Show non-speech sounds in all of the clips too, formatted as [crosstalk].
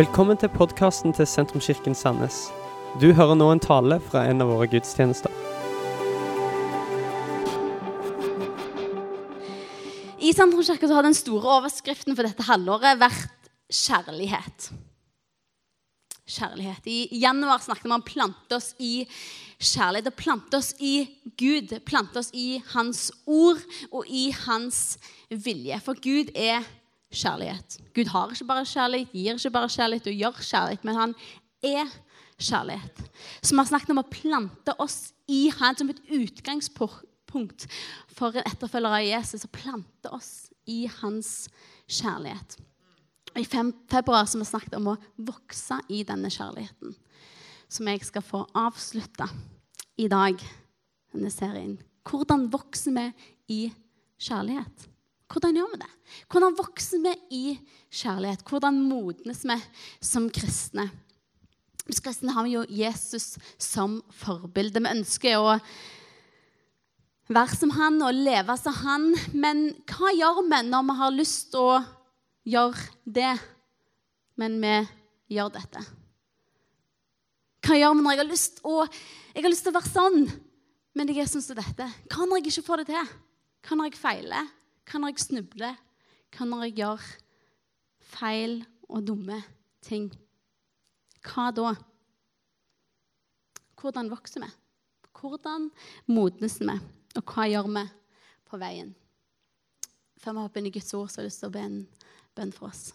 Velkommen til podkasten til Sentrumskirken Sandnes. Du hører nå en tale fra en av våre gudstjenester. I Sentrumskirka har den store overskriften for dette halvåret vært kjærlighet. Kjærlighet. I januar snakket vi om plante oss i kjærlighet. Å plante oss i Gud. Plante oss i Hans ord og i Hans vilje. For Gud er kjærlighet. Gud har ikke bare kjærlighet, gir ikke bare kjærlighet og gjør kjærlighet, men han er kjærlighet. Så vi har snakket om å plante oss i Han som et utgangspunkt for en etterfølger av Jesus. Å plante oss i hans kjærlighet. I februar har vi snakket om å vokse i denne kjærligheten, som jeg skal få avslutte i dag, denne serien. Hvordan vokser vi i kjærlighet? Hvordan gjør vi det? Hvordan vokser vi i kjærlighet? Hvordan modnes vi som kristne? Som kristne har vi jo Jesus som forbilde. Vi ønsker å være som han og leve som han. Men hva gjør vi når vi har lyst til å gjøre det, men vi gjør dette? Hva gjør vi når jeg har lyst, å, jeg har lyst til å være sånn, men jeg er sånn som dette? Hva når jeg ikke får det til? Hva når jeg feiler? Hva når jeg snubler? Hva når jeg gjør feil og dumme ting? Hva da? Hvordan vokser vi? Hvordan modnes vi? Og hva gjør vi på veien? Før vi hopper inn i Guds ord, så har jeg lyst til å be en bønn for oss.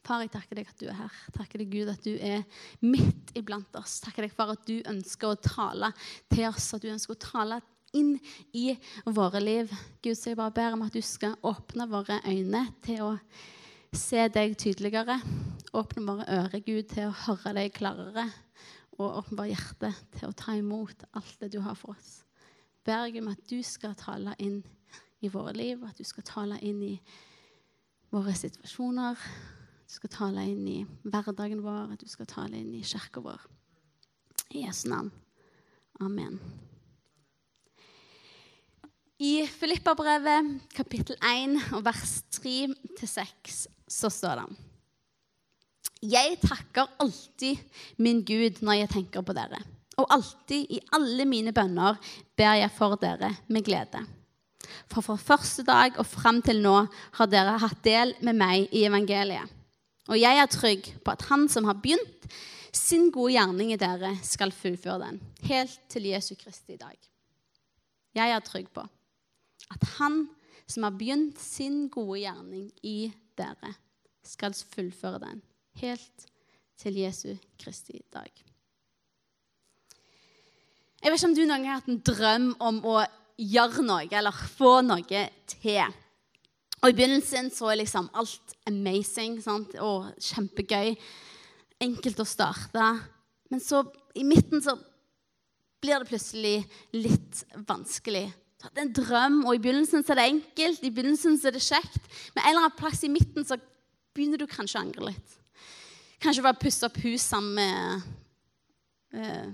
Far, jeg takker deg at du er her. Takker deg, Gud, at du er midt iblant oss. Takker deg for at du ønsker å tale til oss, at du ønsker å tale inn i våre liv. Gud, så jeg bare ber om at du skal åpne våre øyne til å se deg tydeligere. Åpne våre ører, Gud, til å høre deg klarere. Og åpne vårt hjerte til å ta imot alt det du har for oss. Ber jeg om at du skal tale inn i våre liv, at du skal tale inn i våre situasjoner. Du skal tale inn i hverdagen vår, at du skal tale inn i kirka vår. I Jesu navn. Amen. I Filippabrevet kapittel 1 og vers 3-6 så står det Jeg takker alltid min Gud når jeg tenker på dere. Og alltid i alle mine bønner ber jeg for dere med glede. For fra første dag og fram til nå har dere hatt del med meg i evangeliet. Og jeg er trygg på at Han som har begynt sin gode gjerning i dere, skal fullføre den, helt til Jesu Kristi dag. Jeg er trygg på at han som har begynt sin gode gjerning i dere, skal fullføre den helt til Jesu Kristi dag. Jeg vet ikke om du noen gang har hatt en drøm om å gjøre noe eller få noe til. Og I begynnelsen så er liksom alt amazing sant? og kjempegøy. Enkelt å starte. Men så i midten så blir det plutselig litt vanskelig. Du hadde en drøm, og i begynnelsen så er det enkelt, i begynnelsen så er det kjekt. Men en eller annen plass i midten så begynner du kanskje å angre litt. Kanskje bare pusse opp hus sammen med eh,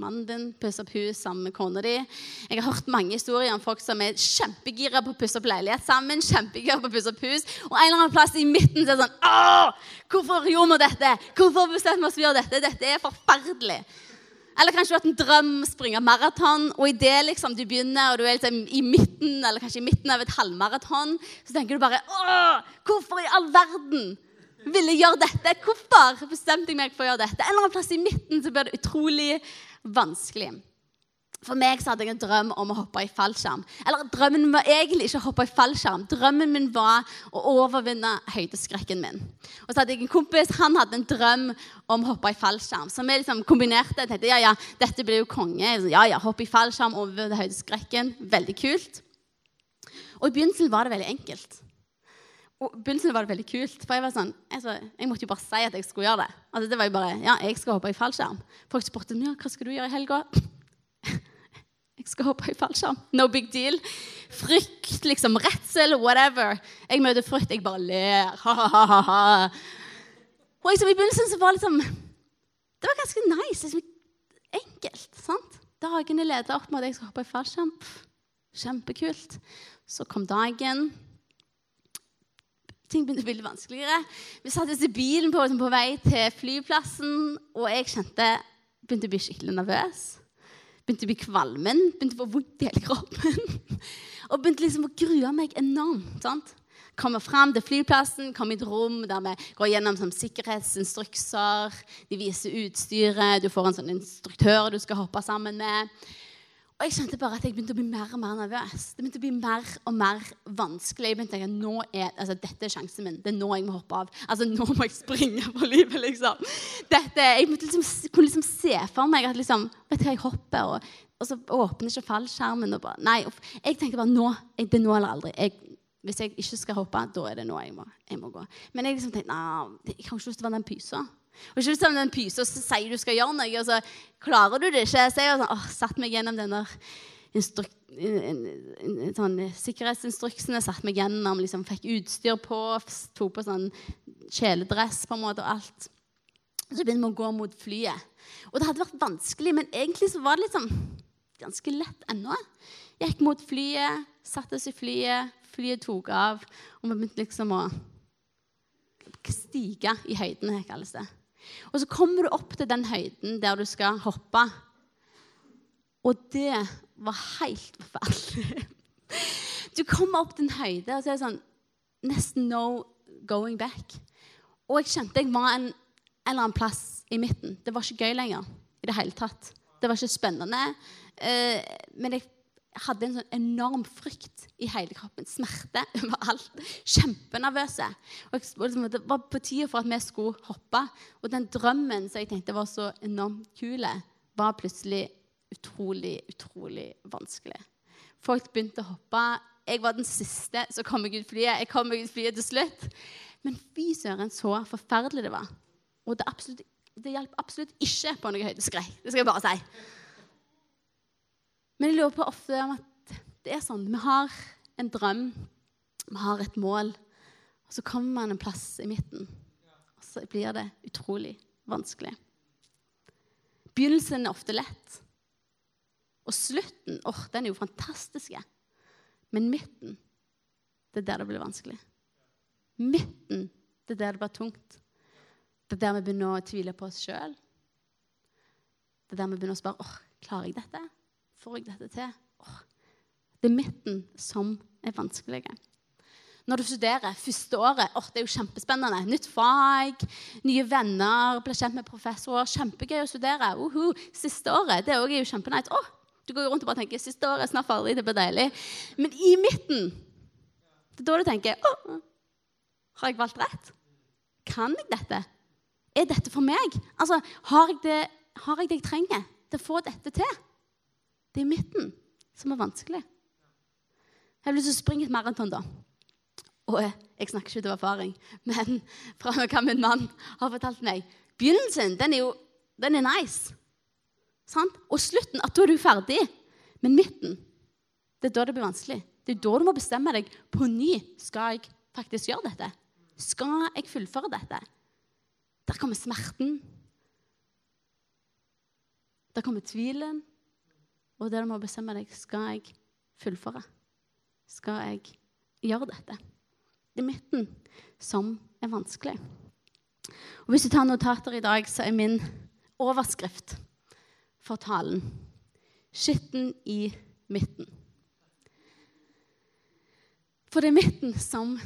mannen din, pusse opp hus sammen med kona di. Jeg har hørt mange historier om folk som er kjempegira på å pusse opp leilighet sammen. kjempegira på å pusse opp hus, Og en eller annen plass i midten så er det sånn Åh, hvorfor gjorde vi dette? Hvorfor bestemte vi oss for å gjøre dette? Dette er forferdelig. Eller kanskje du har hatt en drøm om å springe maraton, og idet liksom du begynner, og du er liksom i midten eller kanskje i midten av et halvmaraton, så tenker du bare Åh, hvorfor i all verden ville jeg gjøre dette? Hvorfor bestemte jeg meg for å gjøre dette? En eller annen plass i midten så blir det utrolig vanskelig. For meg så hadde jeg en drøm om å hoppe i fallskjerm. Eller drømmen var egentlig ikke å hoppe i fallskjerm. Drømmen min var å overvinne høydeskrekken min. Og så hadde jeg en kompis, han hadde en drøm om å hoppe i fallskjerm. Så vi liksom kombinerte. Tenkte ja, ja, dette blir jo konge. Ja, ja, hoppe i fallskjerm, overvinne høydeskrekken. Veldig kult. Og i begynnelsen var det veldig enkelt. Og i begynnelsen var det veldig kult, for jeg var sånn, altså, jeg måtte jo bare si at jeg skulle gjøre det. Altså, det var jo bare, ja, jeg skal hoppe i fallskjerm. Folk spurte ja, hva skal du gjøre i helga. Jeg skal hoppe i fallskjerm. No big deal. Frykt, liksom, redsel, whatever. Jeg møter frykt, jeg bare ler. Ha-ha-ha. Og liksom, I begynnelsen så var liksom Det var ganske nice. Liksom, enkelt. sant? Dagene leda opp med at jeg skal hoppe i fallskjerm. Kjempekult. Så kom dagen. ting begynte å bli vanskeligere. Vi satt oss i bilen på, på, vei til flyplassen, og jeg kjente begynte å bli skikkelig nervøs. Begynte å bli kvalmen, begynte å få vondt i hele kroppen. og begynte liksom å grue meg enormt. sant? Kommer fram til flyplassen, kommer i et rom der vi går gjennom sånn, sikkerhetsinstrukser. De viser utstyret, du får en sånn instruktør du skal hoppe sammen med. Og jeg kjente bare at jeg begynte å bli mer og mer nervøs. Det begynte å bli mer og mer vanskelig. Jeg begynte å tenke nå er, altså, Dette er sjansen min. Det er nå jeg må hoppe av. Altså, Nå må jeg springe for livet, liksom. Dette, jeg liksom, kunne liksom se for meg at liksom, vet du hva, jeg hopper, og, og så åpner ikke fallskjermen. Og bare, nei, Jeg tenkte bare nå, det er nå eller aldri. Jeg, hvis jeg ikke skal hoppe, da er det nå jeg må, jeg må gå. Men jeg liksom tenkte nei, jeg har ikke lyst til å være den pysa. Og ikke som den pysa som sier du skal gjøre noe, og så klarer du det ikke. Så jeg sånn, åh, satt meg gjennom denne instruk sånn, sikkerhetsinstruksene, satt meg gjennom, liksom, fikk utstyr på, tok på sånn kjeledress på en måte og alt. Så begynte vi å gå mot flyet. Og det hadde vært vanskelig, men egentlig så var det liksom ganske lett ennå. Gikk mot flyet, satte oss i flyet, flyet tok av, og vi begynte liksom å stige i høydene, kalles det. Og så kommer du opp til den høyden der du skal hoppe. Og det var helt forferdelig. [laughs] Du kommer opp til en høyde, og så er det sånn Nesten no going back. Og jeg kjente jeg var en, eller annen plass i midten. Det var ikke gøy lenger i det hele tatt. Det var ikke spennende. Eh, men jeg hadde en sånn enorm frykt i hele kroppen. Smerte [laughs] overalt. Kjempenervøse. Og liksom, det var på tide for at vi skulle hoppe. Og den drømmen som jeg tenkte var så enormt kul, var plutselig utrolig, utrolig vanskelig. Folk begynte å hoppe. Jeg var den siste som kom meg ut flyet. Jeg kom meg ut flyet til slutt. Men fy søren, så forferdelig det var. Og det, absolutt, det hjalp absolutt ikke på noe høydeskrekk. Det skal jeg bare si. Men jeg lurer på ofte om at det er sånn. Vi har en drøm, vi har et mål, og så kommer man en plass i midten. Og så blir det utrolig vanskelig. Begynnelsen er ofte lett. Og slutten oh, den er jo fantastisk. Men midten, det er der det blir vanskelig. Midten, det er der det blir tungt. Det er der vi begynner å tvile på oss sjøl. Det er der vi begynner å spørre oh, klarer jeg dette. Får jeg dette til? Åh, det er midten som er vanskelig. Når du studerer første året, åh, det er jo kjempespennende. Nytt fag, nye venner, blir kjent med professorer. Kjempegøy å studere. Uh -huh. Siste året det er jo kjempenight. Du går rundt og bare tenker siste året er snart ferdig, det blir deilig. Men i midten det er da du tenker åh, har jeg valgt rett? Kan jeg dette? Er dette for meg? Altså, Har jeg det, har jeg, det jeg trenger til å få dette til? Det er midten som er vanskelig. Jeg har lyst til å springe et maraton, da. Og jeg snakker ikke ut av erfaring, men [laughs] fra hva min mann har fortalt meg Begynnelsen den er jo den er nice. Sant? Og slutten at da er du ferdig. Men midten, det er da det blir vanskelig. Det er da du må bestemme deg på ny. Skal jeg faktisk gjøre dette? Skal jeg fullføre dette? Der kommer smerten. Der kommer tvilen. Og der du må bestemme deg skal jeg fullføre. Skal jeg gjøre dette? Det er midten som er vanskelig. Og Hvis du tar notater i dag, så er min overskrift for talen 'Skitten i midten'. For det er midten som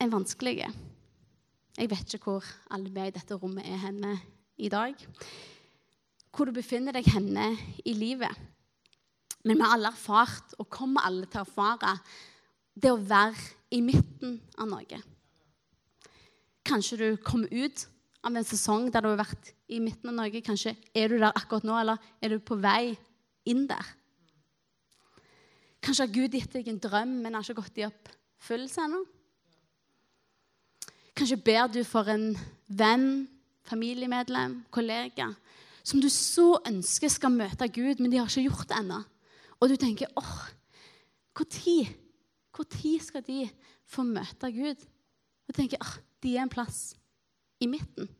er vanskelig. Jeg vet ikke hvor alle vi i dette rommet er henne i dag. Hvor du befinner deg henne i livet. Men vi har alle erfart, og kommer alle til å erfare, det å være i midten av noe. Kanskje du kommer ut av en sesong der du har vært i midten av noe. Kanskje er du der akkurat nå, eller er du på vei inn der? Kanskje har Gud gitt deg en drøm, men har ikke gått i oppfyllelse ennå? Kanskje ber du for en venn, familiemedlem, kollega, som du så ønsker skal møte Gud, men de har ikke gjort det ennå. Og du tenker åh, når skal de få møte Gud? Og tenker åh, de er en plass i midten.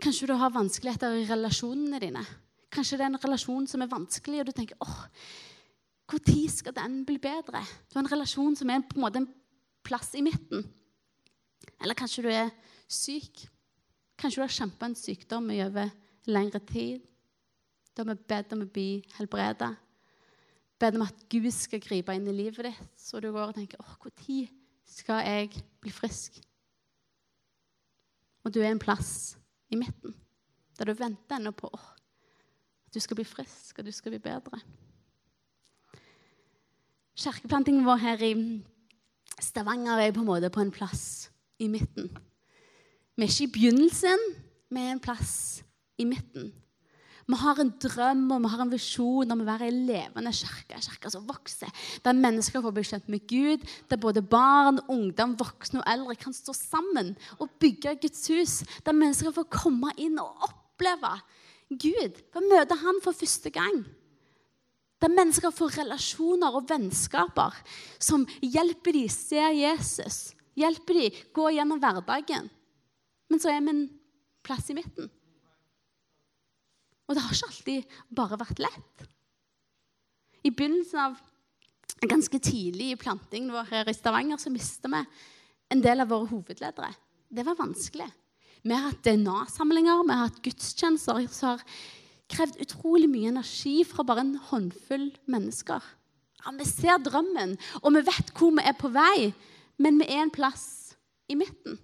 Kanskje du har vanskeligheter i relasjonene dine. Kanskje det er en relasjon som er vanskelig, og du tenker åh, når skal den bli bedre? Du har en relasjon som er på en måte en plass i midten. Eller kanskje du er syk. Kanskje du har kjempa en sykdom i over lengre tid. Da vi bedt om å bli helbreda. Bedt om at Gud skal gripe inn i livet ditt, så du går og tenker åh, når skal jeg bli frisk? Og du er en plass i midten der du venter ennå på åh, at du skal bli frisk, og du skal bli bedre. Kirkeplantingen vår her i Stavanger er på en måte på en plass i midten. Vi er ikke i begynnelsen, vi er en plass i midten. Vi har en drøm og vi har en visjon om å være en levende kirke. Kirke som vokser, der mennesker får bli kjent med Gud. Der både barn, ungdom, voksne og eldre kan stå sammen og bygge Guds hus. Der mennesker får komme inn og oppleve Gud. Få møte Han for første gang. Der mennesker får relasjoner og vennskaper som hjelper dem se Jesus. Hjelper dem gå gjennom hverdagen. Men så er vi en plass i midten. Og det har ikke alltid bare vært lett. I begynnelsen av Ganske tidlig i plantingen vår her i Stavanger så mista vi en del av våre hovedledere. Det var vanskelig. Vi har hatt DNA-samlinger, vi har hatt gudstjenester som har krevd utrolig mye energi fra bare en håndfull mennesker. Ja, vi ser drømmen, og vi vet hvor vi er på vei, men vi er en plass i midten.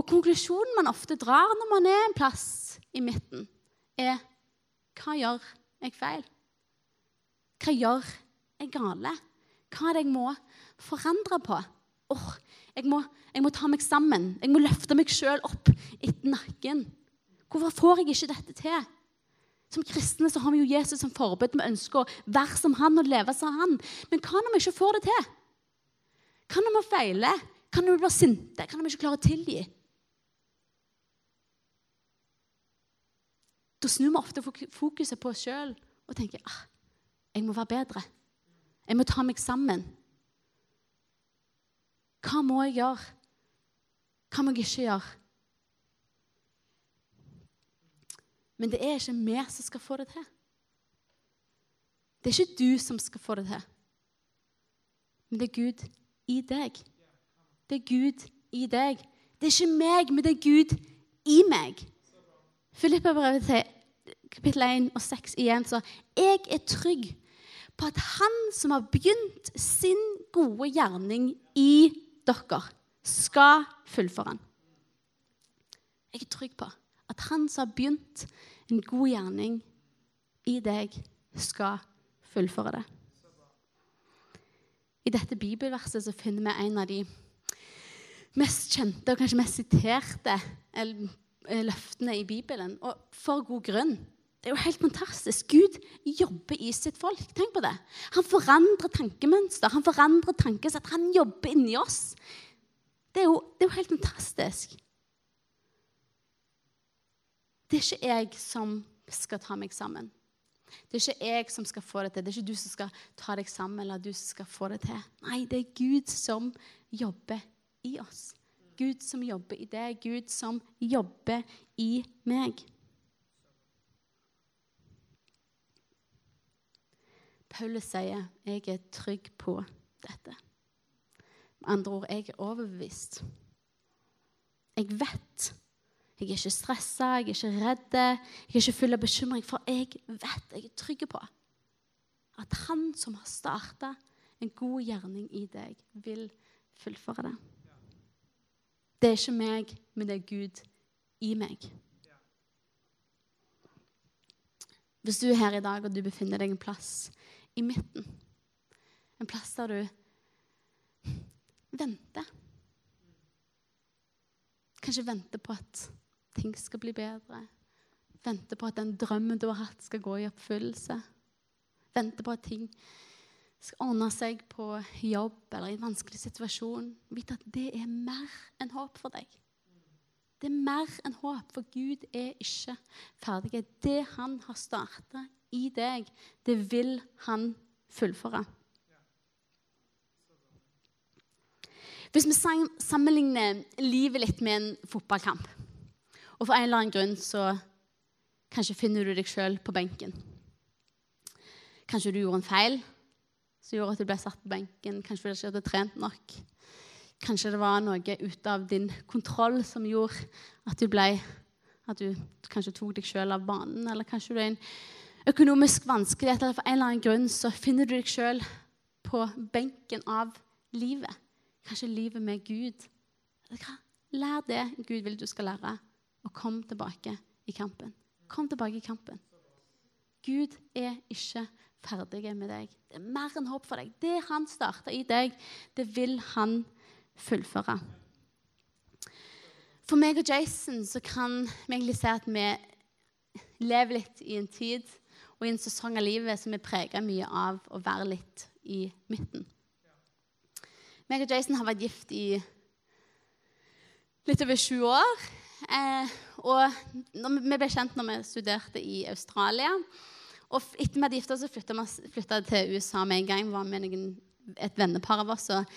Og konklusjonen man ofte drar når man er en plass i midten, er hva gjør jeg feil? Hva gjør jeg gale? Hva er det jeg må forandre på? Oh, jeg, må, jeg må ta meg sammen. Jeg må løfte meg sjøl opp etter nakken. Hvorfor får jeg ikke dette til? Som kristne så har vi jo Jesus som forbilde. Vi ønsker å være som han og leve som han. Men hva når vi ikke får det til? Hva når vi feiler? Hva når vi blir sinte? Hva når vi ikke klarer å tilgi? Da snur vi ofte fokuset på oss sjøl og tenker ah, jeg må være bedre. Jeg må ta meg sammen. Hva må jeg gjøre? Hva må jeg ikke gjøre? Men det er ikke vi som skal få det til. Det er ikke du som skal få det til. Men det er Gud i deg. Det er Gud i deg. Det er ikke meg, men det er Gud i meg. Filippa-brevet til kapittel 1 og 6 igjen, så jeg er trygg på at han som har begynt sin gode gjerning i dere, skal fullføre den. Jeg er trygg på at han som har begynt en god gjerning i deg, skal fullføre det. I dette bibelverset så finner vi en av de mest kjente og kanskje mest siterte Eh, løftene i Bibelen, og for god grunn. Det er jo helt fantastisk. Gud jobber i sitt folk. Tenk på det. Han forandrer tankemønster, han forandrer tankesett. Han jobber inni oss. Det er, jo, det er jo helt fantastisk. Det er ikke jeg som skal ta meg sammen. Det er ikke jeg som skal få det til. Det er ikke du som skal ta deg sammen, eller du som skal få det til. Nei, det er Gud som jobber i oss. Gud som jobber i deg, Gud som jobber i meg. Paulus sier, 'Jeg er trygg på dette'. Med andre ord, jeg er overbevist. Jeg vet. Jeg er ikke stressa, jeg er ikke redd, jeg er ikke full av bekymring, for jeg vet, jeg er trygg på at han som har starta en god gjerning i deg, vil fullføre det. Det er ikke meg, men det er Gud i meg. Hvis du er her i dag og du befinner deg en plass i midten, en plass der du venter Kanskje venter på at ting skal bli bedre. Venter på at den drømmen du har hatt, skal gå i oppfyllelse. Venter på at ting skal ordne seg på jobb eller i en vanskelig situasjon, vite at det er mer enn håp for deg. Det er mer enn håp, for Gud er ikke ferdig. Det han har starta i deg, det vil han fullføre. Hvis vi sammenligner livet litt med en fotballkamp, og for en eller annen grunn så kanskje finner du deg sjøl på benken Kanskje du gjorde en feil, som gjorde at du ble satt på benken. Kanskje du ikke hadde trent nok. Kanskje det var noe ute av din kontroll som gjorde at du ble At du kanskje tok deg sjøl av banen, eller kanskje du er i en økonomisk vanskelighet, eller for en eller annen grunn så finner du deg sjøl på benken av livet. Kanskje livet med Gud. Lær det Gud vil du skal lære, og kom tilbake i kampen. Kom tilbake i kampen. Gud er ikke ferdig med deg. Det er mer enn håp for deg. Det han starta i deg, det vil han fullføre. For meg og Jason så kan vi egentlig si at vi lever litt i en tid og i en sesong av livet som er prega mye av å være litt i midten. Meg og Jason har vært gift i litt over sju år. Eh, og vi ble kjent når vi studerte i Australia. Og etter vi hadde gifta oss, flytta vi til USA med en gang. Vi var med noen, et vennepar av oss og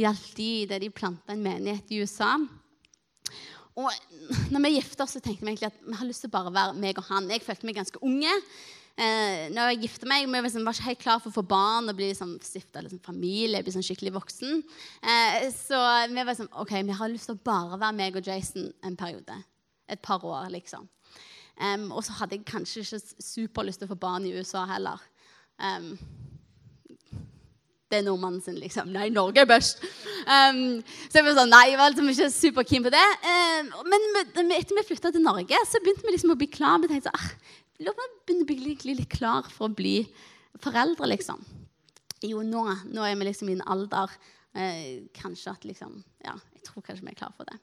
hjalp de idet de planta en menighet i USA. Og når vi gifta oss, så tenkte vi egentlig at vi har lyst til å bare være meg og han. Jeg følte meg ganske unge. Eh, når jeg gifta meg, vi liksom var ikke helt klar for å få barn og bli liksom, stifta liksom, familie. bli sånn skikkelig voksen. Eh, så vi var sånn OK, vi har lyst til å bare være meg og Jason en periode. Et par år, liksom. Um, og så hadde jeg kanskje ikke superlyst til å få barn i USA heller. Um, det er nordmannen sin, liksom. Nei, Norge er best. Um, så jeg var sånn, nei, jeg var liksom ikke superkeen på det. men etter vi flytta til Norge, så begynte vi liksom å bli klar. Vi tenkte sånn, ah, begynne å bli litt klar for å bli foreldre, liksom. Jo, nå, nå er vi liksom i en alder eh, Kanskje at liksom Ja, jeg tror kanskje vi er klar for det.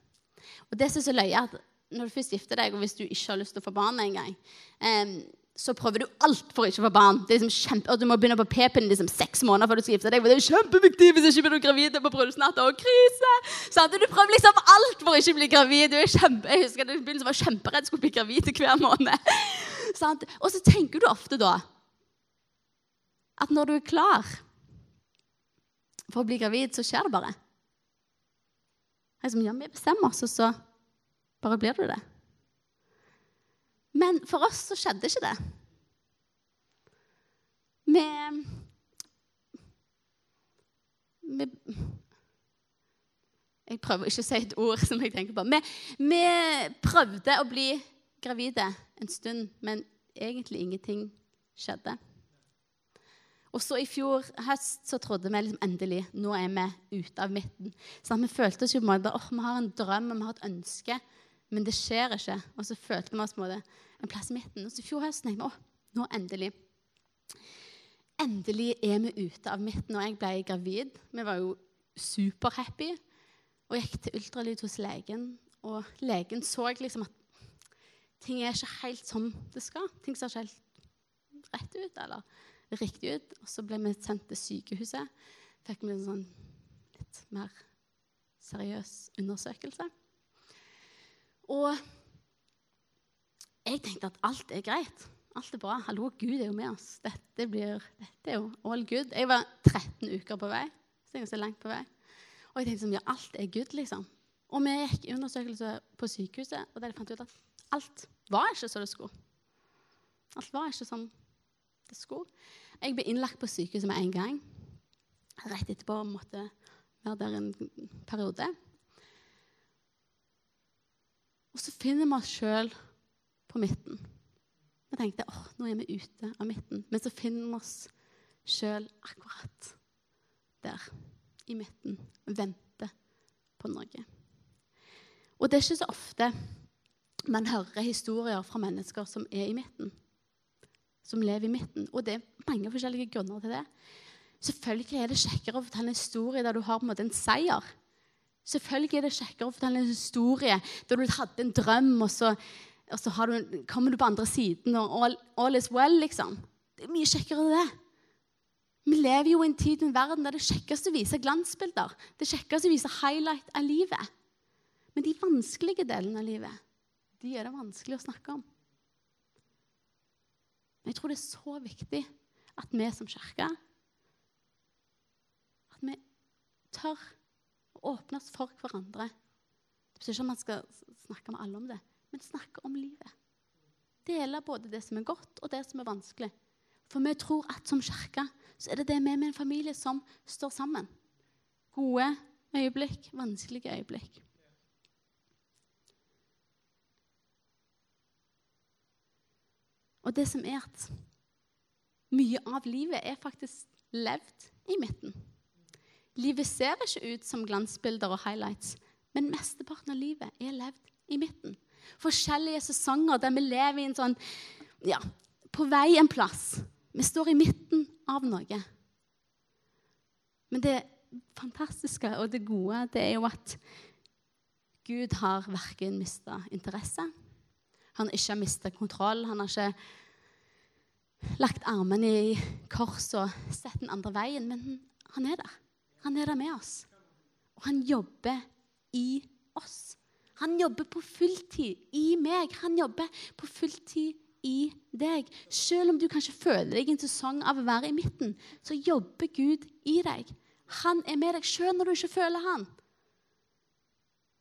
Og det som er så løye, at når du først gifter deg, og hvis du ikke har lyst til å få barn engang, um, så prøver du alt for å ikke få barn. Det er liksom kjempe, og Du må begynne på p-pinnen liksom seks måneder før du skal gifte deg. For det er kjempeviktig hvis ikke blir du gravid på bryllupsnatta. Og krise! Så du prøver liksom alt for å ikke bli gravid. Du er kjempe, jeg husker at jeg var kjemperedd skulle bli gravid hver måned. [laughs] Og så tenker du ofte da at når du er klar for å bli gravid, så skjer det bare. Jeg som, ja, Vi bestemmer oss, og så bare blir du det. Men for oss så skjedde ikke det. Vi, vi Jeg prøver ikke å si et ord som jeg tenker på. Vi, vi prøvde å bli gravide en stund, men egentlig ingenting skjedde. Og så I fjor høst så trodde vi liksom endelig nå er vi ute av midten. Så Vi følte oss jo på en måte, oh, vi har en drøm og vi har et ønske. Men det skjer ikke. Og så følte vi oss på en plass i midten. Og så i fjor høst tenkte vi å, nå endelig. Endelig er vi ute av midten. Og jeg ble gravid. Vi var jo superhappy. Og gikk til ultralyd hos legen. Og legen så liksom at ting er ikke helt som det skal. Ting ser ikke helt rett ut eller riktig ut. Og så ble vi sendt til sykehuset. Fikk vi en sånn litt mer seriøs undersøkelse. Og jeg tenkte at alt er greit. Alt er bra. Hallo, Gud er jo med oss. Dette, blir, dette er jo all good. Jeg var 13 uker på vei. Så jeg var så langt på vei. Og jeg tenkte som, ja, alt er good, liksom. Og vi gikk i undersøkelse på sykehuset, og der fant ut at alt var ikke som det skulle. Alt var ikke som det skulle. Jeg ble innlagt på sykehuset med en gang. Rett etterpå måtte være der en periode. Og så finner vi oss sjøl på midten. Vi tenkte åh, nå er vi ute av midten. Men så finner vi oss sjøl akkurat der, i midten. Venter på noe. Og det er ikke så ofte man hører historier fra mennesker som er i midten. Som lever i midten. Og det er mange forskjellige grunner til det. Selvfølgelig er det kjekkere å fortelle en historie der du har en måte en seier Selvfølgelig er det kjekkere å fortelle en historie der du hadde en drøm, og så, og så du, kommer du på andre siden, og all, all, is well, liksom. Det er mye kjekkere det. Vi lever jo i en tid i en verden der det er kjekkest å vise glansbilder. Det er kjekkest å vise highlight av livet. Men de vanskelige delene av livet, de er det vanskelig å snakke om. Men jeg tror det er så viktig at vi som kirke at vi tør åpne oss for hverandre. Det betyr ikke at man skal snakke med alle om det, men snakke om livet. Dele både det som er godt, og det som er vanskelig. For vi tror at som kirke så er det det vi med en familie som står sammen. Gode øyeblikk, vanskelige øyeblikk. Og det som er at mye av livet er faktisk levd i midten. Livet ser ikke ut som glansbilder og highlights, men mesteparten av livet er levd i midten. Forskjellige sesonger der vi lever i en sånn ja, på vei en plass. Vi står i midten av noe. Men det fantastiske og det gode, det er jo at Gud har verken mista interesse, han ikke har mista kontroll, han har ikke lagt armene i kors og sett den andre veien, men han er der. Han er der med oss. Og han jobber i oss. Han jobber på fulltid i meg. Han jobber på fulltid i deg. Selv om du kanskje føler deg i en sesong av å være i midten, så jobber Gud i deg. Han er med deg selv når du ikke føler han.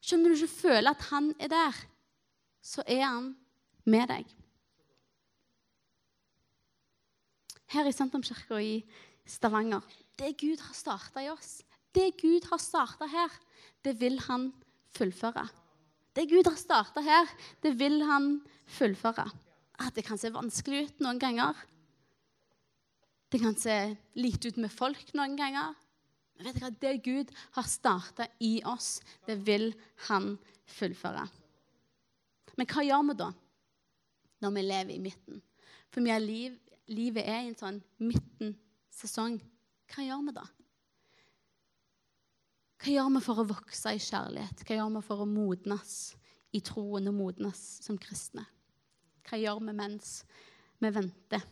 Selv når du ikke føler at han er der, så er han med deg. Her i Sentrumskirka i Stavanger Det Gud har starta i oss, det Gud har starta her, det vil han fullføre. Det Gud har starta her, det vil han fullføre. At det kan se vanskelig ut noen ganger. Det kan se lite ut med folk noen ganger. Men vet dere, det Gud har starta i oss, det vil han fullføre. Men hva gjør vi da når vi lever i midten? For mye av liv, livet er i en sånn midten-sesong. Hva gjør vi da? Hva gjør vi for å vokse i kjærlighet? Hva gjør vi for å modnes i troen og modnes som kristne? Hva gjør vi mens vi venter?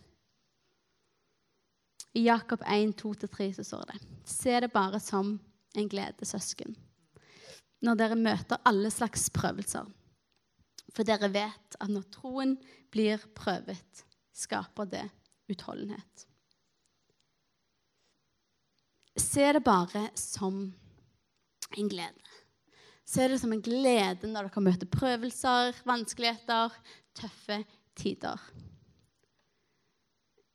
I Jakob 1, 2-3 så står det Se det bare som en glede, søsken, når dere møter alle slags prøvelser. For dere vet at når troen blir prøvet, skaper det utholdenhet. Se det bare som en glede. Se det som en glede når dere møter prøvelser, vanskeligheter, tøffe tider.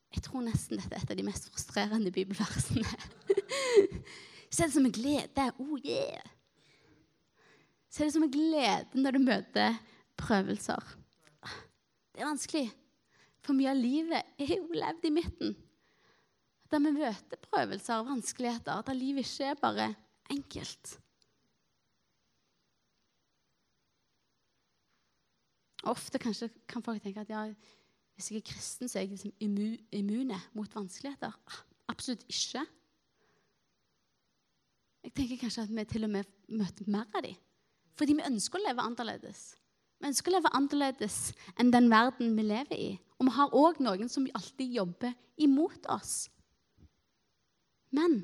Jeg tror nesten dette er et av de mest frustrerende bibelversene. [laughs] Se det som en glede. Oh yeah! Se det som en glede når du møter prøvelser. Det er vanskelig, for mye av livet er jo levd i midten. Der vi møter prøvelser og vanskeligheter, der livet ikke er bare enkelt. Ofte kanskje kan folk tenke at ja, hvis jeg er kristen, så er jeg liksom immune mot vanskeligheter. Ah, absolutt ikke. Jeg tenker kanskje at vi til og med møter mer av dem. Fordi vi ønsker å leve annerledes. Vi ønsker å leve annerledes enn den verden vi lever i. Og vi har òg noen som alltid jobber imot oss. Men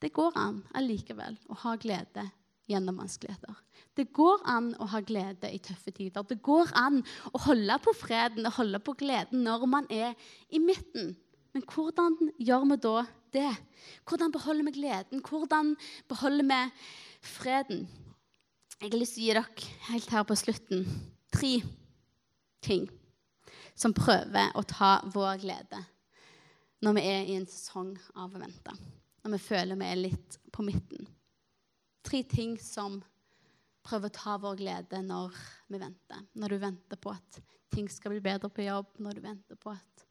det går an allikevel å ha glede gjennom vanskeligheter. Det går an å ha glede i tøffe tider. Det går an å holde på freden og holde på gleden når man er i midten. Men hvordan gjør vi da det? Hvordan beholder vi gleden? Hvordan beholder vi freden? Jeg har lyst til å gi dere helt her på slutten tre ting som prøver å ta vår glede når vi er i en sesong av å vente. Når vi føler vi er litt på midten. Tre ting som prøver å ta vår glede når vi venter. Når du venter på at ting skal bli bedre på jobb, når du venter på at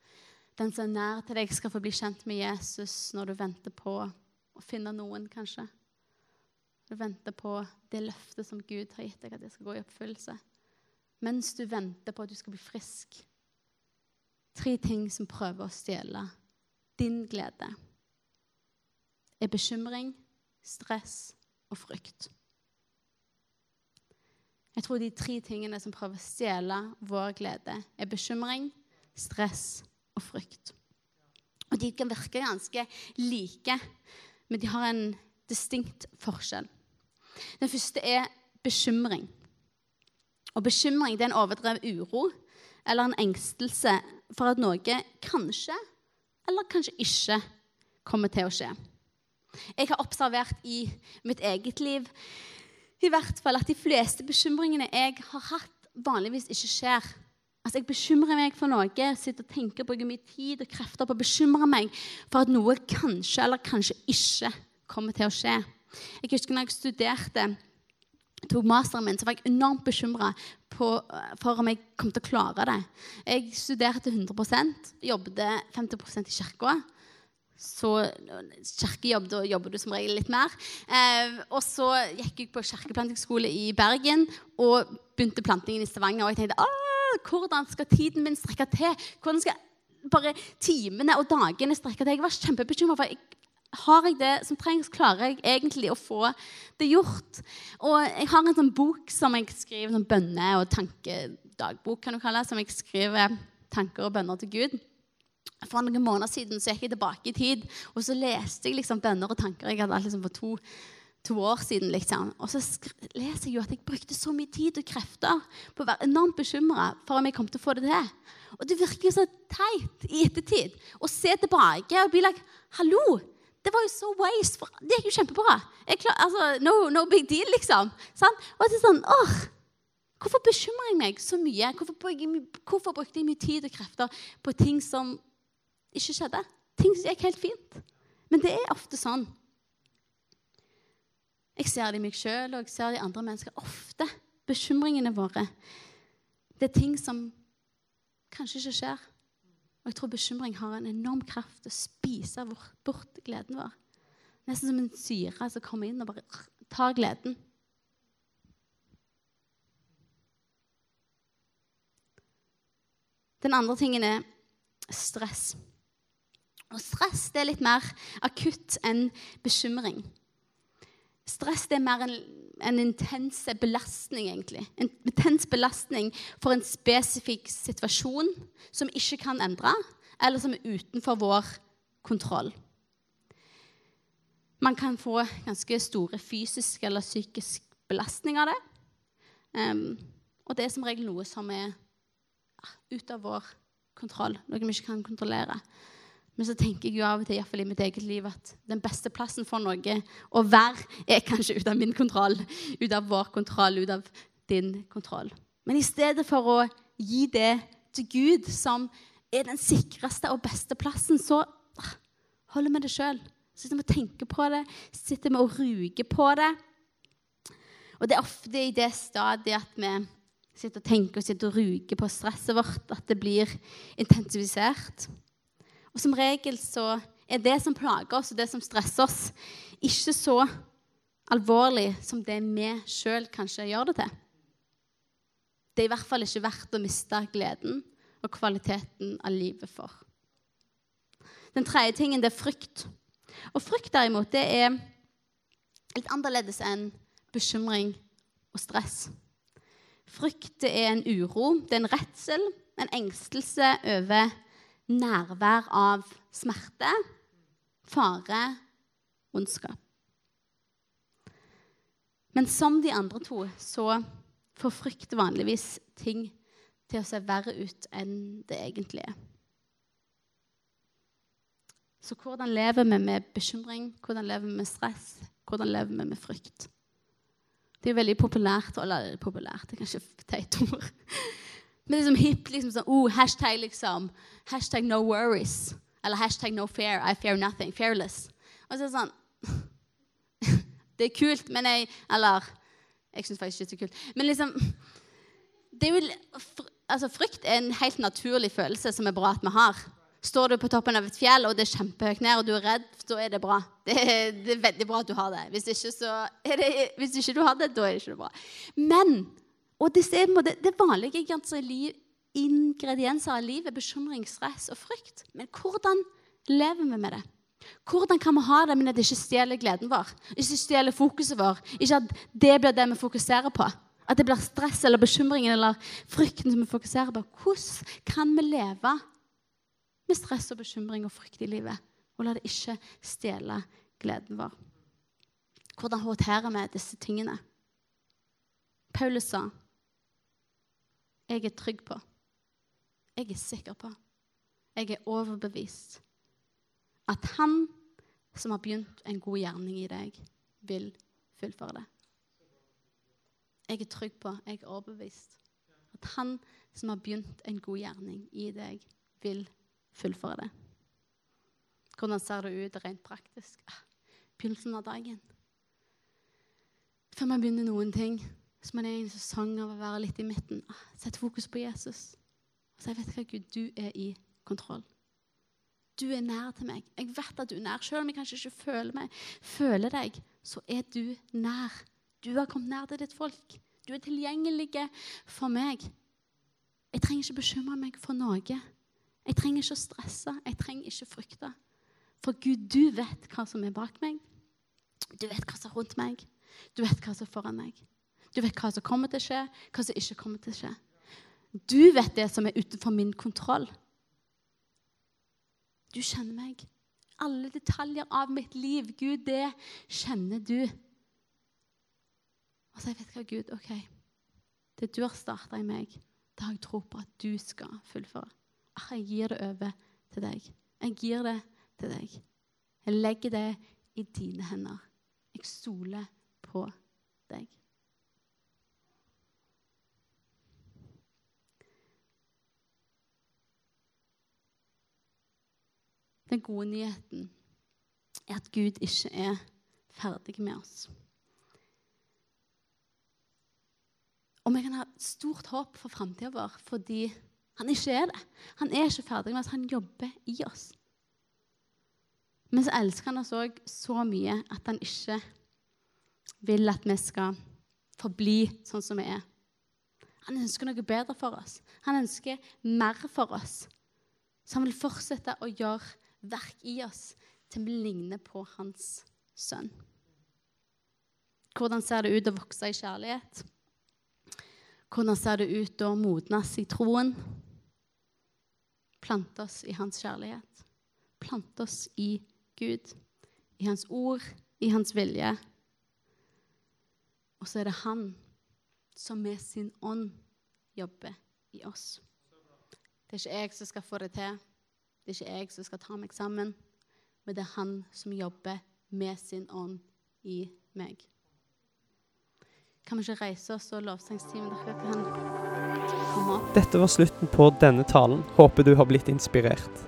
den som er nær til deg, skal få bli kjent med Jesus, når du venter på å finne noen, kanskje. Du venter på det løftet som Gud har gitt deg, at det skal gå i oppfyllelse. Mens du venter på at du skal bli frisk. Tre ting som prøver å stjele din glede, er bekymring, stress og frykt. Jeg tror de tre tingene som prøver å stjele vår glede, er bekymring, stress og frykt. Og de kan virke ganske like, men de har en distinkt forskjell. Den første er bekymring. Og bekymring det er en overdrevet uro eller en engstelse for at noe kanskje eller kanskje ikke kommer til å skje. Jeg har observert i mitt eget liv i hvert fall at de fleste bekymringene jeg har hatt, vanligvis ikke skjer. Altså, Jeg bekymrer meg for noe, sitter og tenker, bruker mye tid og krefter på å bekymre meg for at noe kanskje eller kanskje ikke kommer til å skje. Jeg husker når jeg studerte, tok masteren min, så var jeg enormt bekymra for om jeg kom til å klare det. Jeg studerte 100% jobbet 50% i kirka. Så kirkejobb, da jobber du som regel litt mer. Eh, og så gikk jeg på kirkeplantingsskole i Bergen og begynte plantingen i Stavanger. Og jeg tenkte hvordan skal tiden min strekke til? Hvordan skal bare timene og dagene strekke til? Jeg var kjempebekymra for jeg har jeg det som trengs, klarer jeg egentlig å få det gjort. Og jeg har en sånn bok som jeg skriver, sånn bønne- og tankedagbok, kan du kalle det, som jeg skriver tanker og bønner til Gud. For noen måneder siden så gikk jeg tilbake i tid, og så leste jeg liksom bønner og tanker jeg hadde liksom for to, to år siden. liksom. Og så leser jeg jo at jeg brukte så mye tid og krefter på å være enormt bekymra for om jeg kom til å få det til. Og det virker jo så teit i ettertid å se tilbake og bli like Hallo! Det var jo så waste. Det gikk jo kjempebra. Klar, altså, no, no, big deal, liksom. Sånn? Og det er sånn åh, Hvorfor bekymrer jeg meg så mye? Hvorfor, hvorfor brukte jeg mye tid og krefter på ting som ikke skjedde. Ting som gikk helt fint. Men det er ofte sånn. Jeg ser det i meg sjøl og jeg ser det i andre mennesker. Ofte bekymringene våre. Det er ting som kanskje ikke skjer. Og jeg tror bekymring har en enorm kraft til å spise bort gleden vår. Nesten som en syre som kommer inn og bare tar gleden. Den andre tingen er stress. Og stress det er litt mer akutt enn bekymring. Stress er mer en, en intens belastning, egentlig. En intens belastning for en spesifikk situasjon som ikke kan endre, eller som er utenfor vår kontroll. Man kan få ganske store fysiske eller psykisk belastning av det. Um, og det er som regel noe som er ut av vår kontroll, noe vi ikke kan kontrollere. Men så tenker jeg jo av og til, i, i mitt eget liv, at den beste plassen for noe å være, er kanskje ut av min kontroll, ut av vår kontroll, ut av din kontroll. Men i stedet for å gi det til Gud, som er den sikreste og beste plassen, så ah, holder vi det sjøl. Sitter vi og tenker på det, sitter vi og ruger på det. Og det er ofte i det stadiet at vi sitter og tenker og sitter og ruger på stresset vårt, at det blir intensivert. Og som regel så er det som plager oss, og det som stresser oss, ikke så alvorlig som det vi sjøl kanskje gjør det til. Det er i hvert fall ikke verdt å miste gleden og kvaliteten av livet for. Den tredje tingen det er frykt. Og frykt derimot, det er litt annerledes enn bekymring og stress. Frykt det er en uro, det er en redsel, en engstelse over nærvær av smerte, fare, ondskap. Men som de andre to så får frykt vanligvis ting til å se verre ut enn det egentlig er. Så hvordan lever vi med bekymring? Hvordan lever vi med stress? Hvordan lever vi med frykt? Det er veldig populært Eller populært, det er kanskje teit ord. Men liksom hipp liksom sånn oh, Hashtag liksom Hashtag no worries. Eller hashtag no fear. I fear nothing. Fearless. Og så er det sånn [laughs] Det er kult, men jeg Eller jeg syns faktisk ikke det er så kult. Men liksom det er jo, altså, Frykt er en helt naturlig følelse som er bra at vi har. Står du på toppen av et fjell og det er kjempehøyt ned, og du er redd, så er det bra. [laughs] Det er, det er veldig bra at du har det. Hvis ikke, så er det, hvis ikke du har det, da er det ikke bra. Men og disse det, det vanlige ingredienser av livet. Bekymring, stress og frykt. Men hvordan lever vi med det? Hvordan kan vi ha det, men at det ikke stjeler gleden vår? Ikke stjeler fokuset vår? Ikke at det blir det vi fokuserer på? At det blir stress eller bekymringen eller frykten som vi fokuserer på? Hvordan kan vi leve med stress og bekymring og frykt i livet? Og la det ikke stjele gleden vår? Hvordan håndterer vi disse tingene? Paulus sa jeg er trygg på, jeg er sikker på, jeg er overbevist at han som har begynt en god gjerning i deg, vil fullføre det. Jeg er trygg på, jeg er overbevist at han som har begynt en god gjerning i deg, vil fullføre det. Hvordan ser det ut rent praktisk? Ah, Begynnelsen av dagen. Før man begynner noen ting, så man er i en sesong av å være litt i midten. Ah, Sett fokus på Jesus. Og si, vet du hva, Gud, du er i kontroll. Du er nær til meg. Jeg vet at du er nær. Selv om jeg kanskje ikke føler, meg, føler deg, så er du nær. Du har kommet nær til ditt folk. Du er tilgjengelig for meg. Jeg trenger ikke bekymre meg for noe. Jeg trenger ikke å stresse. Jeg trenger ikke frykte. For Gud, du vet hva som er bak meg. Du vet hva som er rundt meg. Du vet hva som er foran meg. Du vet hva som kommer til å skje, hva som ikke kommer til å skje. Du vet det som er utenfor min kontroll. Du kjenner meg. Alle detaljer av mitt liv, Gud, det kjenner du. Og så jeg vet hva, Gud, OK. Det du har starta i meg, det har jeg tro på at du skal fullføre. Ah, jeg gir det over til deg. Jeg gir det til deg. Jeg legger det i dine hender. Jeg stoler på deg. Den gode nyheten er at Gud ikke er ferdig med oss. Og vi kan ha stort håp for framtida vår fordi han ikke er det. Han er ikke ferdig med oss, han jobber i oss. Men så elsker han oss òg så mye at han ikke vil at vi skal forbli sånn som vi er. Han ønsker noe bedre for oss. Han ønsker mer for oss. Så han vil fortsette å gjøre verk i oss til vi ligner på hans sønn. Hvordan ser det ut å vokse i kjærlighet? Hvordan ser det ut å modnes i troen? Plante oss i hans kjærlighet. Plante oss i Gud, i hans ord, i hans vilje. Og så er det han som med sin ånd jobber i oss. Det er ikke jeg som skal få det til. Det er ikke jeg som skal ta meg sammen, men det er han som jobber med sin ånd i meg. Kan vi ikke reise oss og lovsangstimen dere kan komme? Dette var slutten på denne talen. Håper du har blitt inspirert.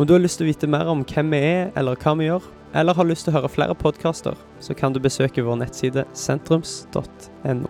Om du har lyst til å vite mer om hvem vi er, eller hva vi gjør, eller har lyst til å høre flere podkaster, så kan du besøke vår nettside sentrums.no.